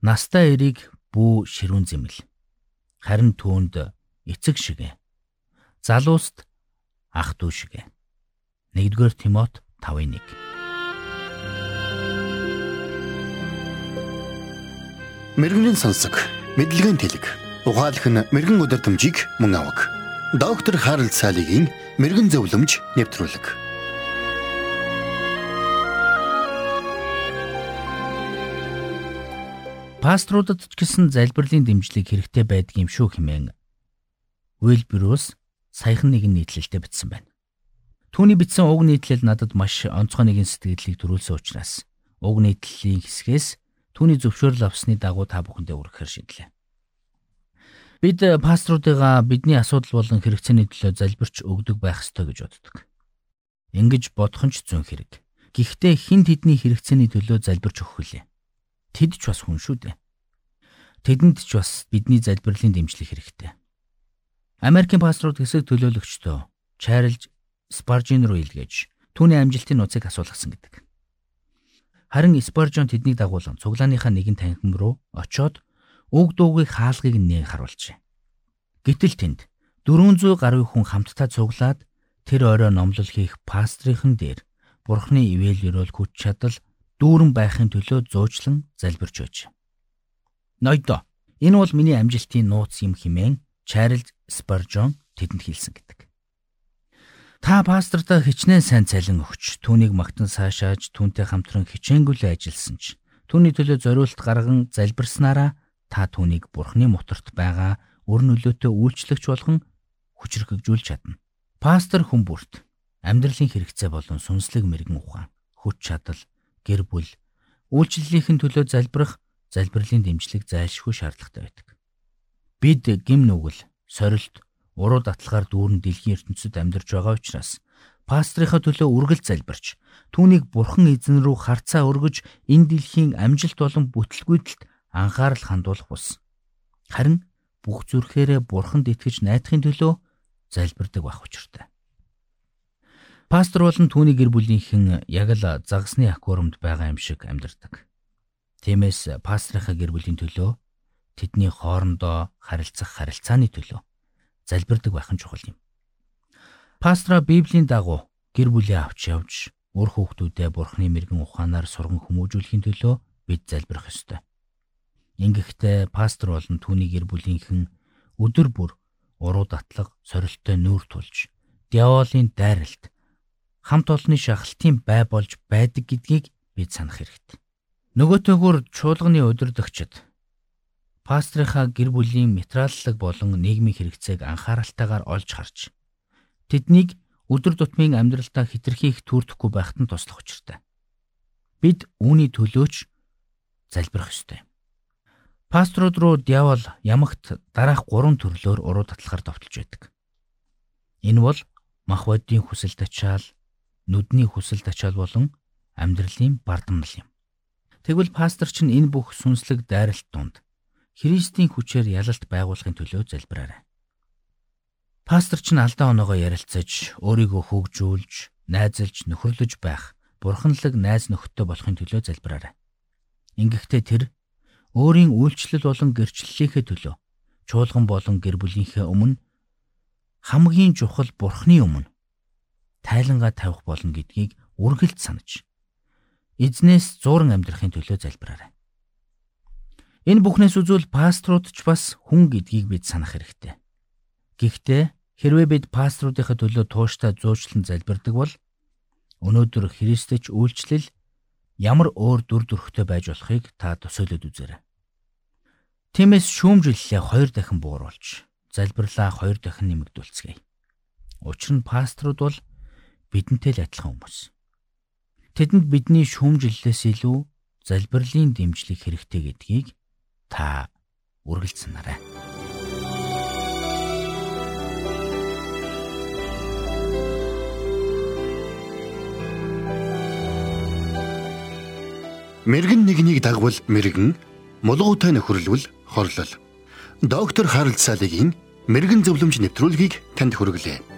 Настай эрийг бүү ширүүн зэмэл. Харин түүнд эцэг шигэ. Залууст ах дүү шигэ. 1-р Тимот 5:1 Мэргэний сонсог, мэдлэгийн тэлэг. Ухаалх нь мэрэгэн өдөртөмжийг мөн авах. Доктор Харалт цаалогийн мэрэгэн зөвлөмж нэвтрүүлэг. Паструудад ч гэсэн залбирлын дэмжлэг хэрэгтэй байдгийн шүү хэмээн Уилберус саяхан нэгэн нийтлэлтэд бичсэн байна. Түүний бичсэн уг нийтлэл надад маш онцгой нэгэн сэтгэлийг төрүүлсэн учраас уг нийтлэлийн хэсгээс түүний зөвшөөрөл авсны дагуу та бүхэндээ өргөхөр шийдлээ. Бид пасторуудыгаа бидний асуудал болон хэрэгцээний төлөө залбирч өгдөг байх ёстой гэж боддог. Ингэж бодох нь ч зүүн хэрэг. Гэхдээ хин тэдний хэрэгцээний төлөө залбирч өгөх хүлээ. Тэд ч бас хүн шүү дээ. Тэдэнд ч бас бидний залбирлын дэмжлэг хэрэгтэй. Америкийн пасторууд хэсэг төлөөлөгчдөө чайрлж Спаржин руу илгээж түүний амжилтын нууцыг асуулгасан гэдэг. Харин Спаржон тэднийг дагуулan цуглааныхаа нэгэн танхим руу очоод уг дуугийг хаалгыг нэг харуулжээ. Гэтэл тэнд 400 гаруй хүн хамтдаа цуглаад тэр орой номлол хийх пастрийнхэн дээр Бурхны ивэл өрөөл хүч чадал дүүрэн байхын төлөө зуучлан залбирч байж. Ноёдо энэ бол миний амжилтын нууц юм хэмээн Чарльз Спаржон тэдэнд хэлсэн гэдэг. Та пастортой хичнээн сайн цалин өгч түүнийг магтан саашааж түүнтэй хамтран хичээнгүлээ ажилласан ч түүний төлөө зориулт гарган залбирснараа та түүнийг бурхны мутарт байгаа өр нөлөөтэй үйлчлэгч болгон хүчрхэгжүүлж чадна. Пастор хүн бүрт амьдралын хэрэгцээ болон сүнслэг мэрэгэн ухаан, хүч чадал, гэр бүл, үйлчлэлийн төлөө залбирах, залбирлын дэмжлэг зайлшгүй шаардлагатай байдаг. Бид гим нүгэл, сорилт, уруу датлагаар дүүрэн дэлхийн ертөнцид амьдарч байгаа учраас пастрийнхаа төлөө үргэлж залбирч түүнийг бурхан эзэн рүү харцаа өргөж энэ дэлхийн амжилт болон бүтэлгүйдэлд анхаарал хандуулах бус. Харин бүх зүрхээрээ бурханд итгэж найдахын төлөө залбирдаг байх учиртай. Пастор болон түүний гэр бүлийнхэн яг л загасны аквариумд байгаа юм шиг амьдардаг. Тиймээс пастрынхаа гэр бүлийн төлөө тэдний хоорондоо харилцах харилцааны төлөө залбирдаг байх нь чухал юм. Пастора Библийн дагуу гэр бүлээ авч явж үр хүүхдүүдээ Бурхны мэрэгэн ухаанаар сурган хүмүүжүүлэхийн төлөө бид залбирах ёстой. Ингэхдээ пастор болон түүний гэр бүлийнхэн өдөр бүр уруу татлаг сорилттой нүүр тулж диаволын дайралт хамт олонны шахалтын бай болж байдаг гэдгийг бид санах хэрэгтэй. Нөгөөтэйгүр чуулганы удирдагчид пастрынхаа гэр бүлийн материаллаг болон нийгмийн хэрэгцээг анхааралтайгаар олж харж тэднийг өдөр тутмын амьдралдаа хитрхи их төрдөхгүй байхад нь туслах учиртай. Бид үүний төлөөч залбирах ёстой. Пасторууд руу диавол ямагт дараах гурван төрлөөр уруу татлахаар товтолж байдаг. Энэ бол мах бодийн хүсэл тачаал, нүдний хүсэл тачаал болон амьдралын бардамнал юм. Тэгвэл пастор чинь энэ бүх сүнслэг дайралт донд Христийн хүчээр ялалт байгуулахын төлөө залбираарай. Пастор ч алдаа оноогоо ярилцаж, өөрийгөө хөгжүүлж, найзалж, нөхөрлөж байх бурханлаг найз нөхөдтэй болохын төлөө залбираарай. Ингэхдээ тэр өөрийн үйлчлэл болон гэрчлэлийнхээ төлөө чуулган болон гэр бүлийнхээ өмнө хамгийн чухал бурхны өмнө тайлангаа тавих болно гэдгийг үргэлж санаж эзнээс зууран амьдрахын төлөө залбираарай. Энэ бүхнээс үзвэл пасторууд ч бас хүн гэдгийг бид санах хэрэгтэй. Гэхдээ хэрвээ бид пасторуудынхаа төлөө тууштай зуучлан залбирдаг бол өнөөдөр Христэч үйлчлэл ямар өөр дүр төрхтэй байж болохыг та төсөөлөд үзээрэй. Тиймээс шүүмжиллээ хоёр дахин бууруулж, залбирлаа хоёр дахин нэмэгдүүлцгээе. Учир нь пасторууд бол бидэнтэй л адилхан хүмүүс. Тэдэнд бидний шүүмжиллээс илүү залбирлын дэмжлэг хэрэгтэй гэдгийг та үргэлжсэнарай. Мэргэн нэгнийг дагвал мэргэн, мулгуутай нөхөрлөл хорлол. Доктор Харалт цаалогийн мэрэгэн зөвлөмж нэвтрүүлгийг танд хүргэлээ.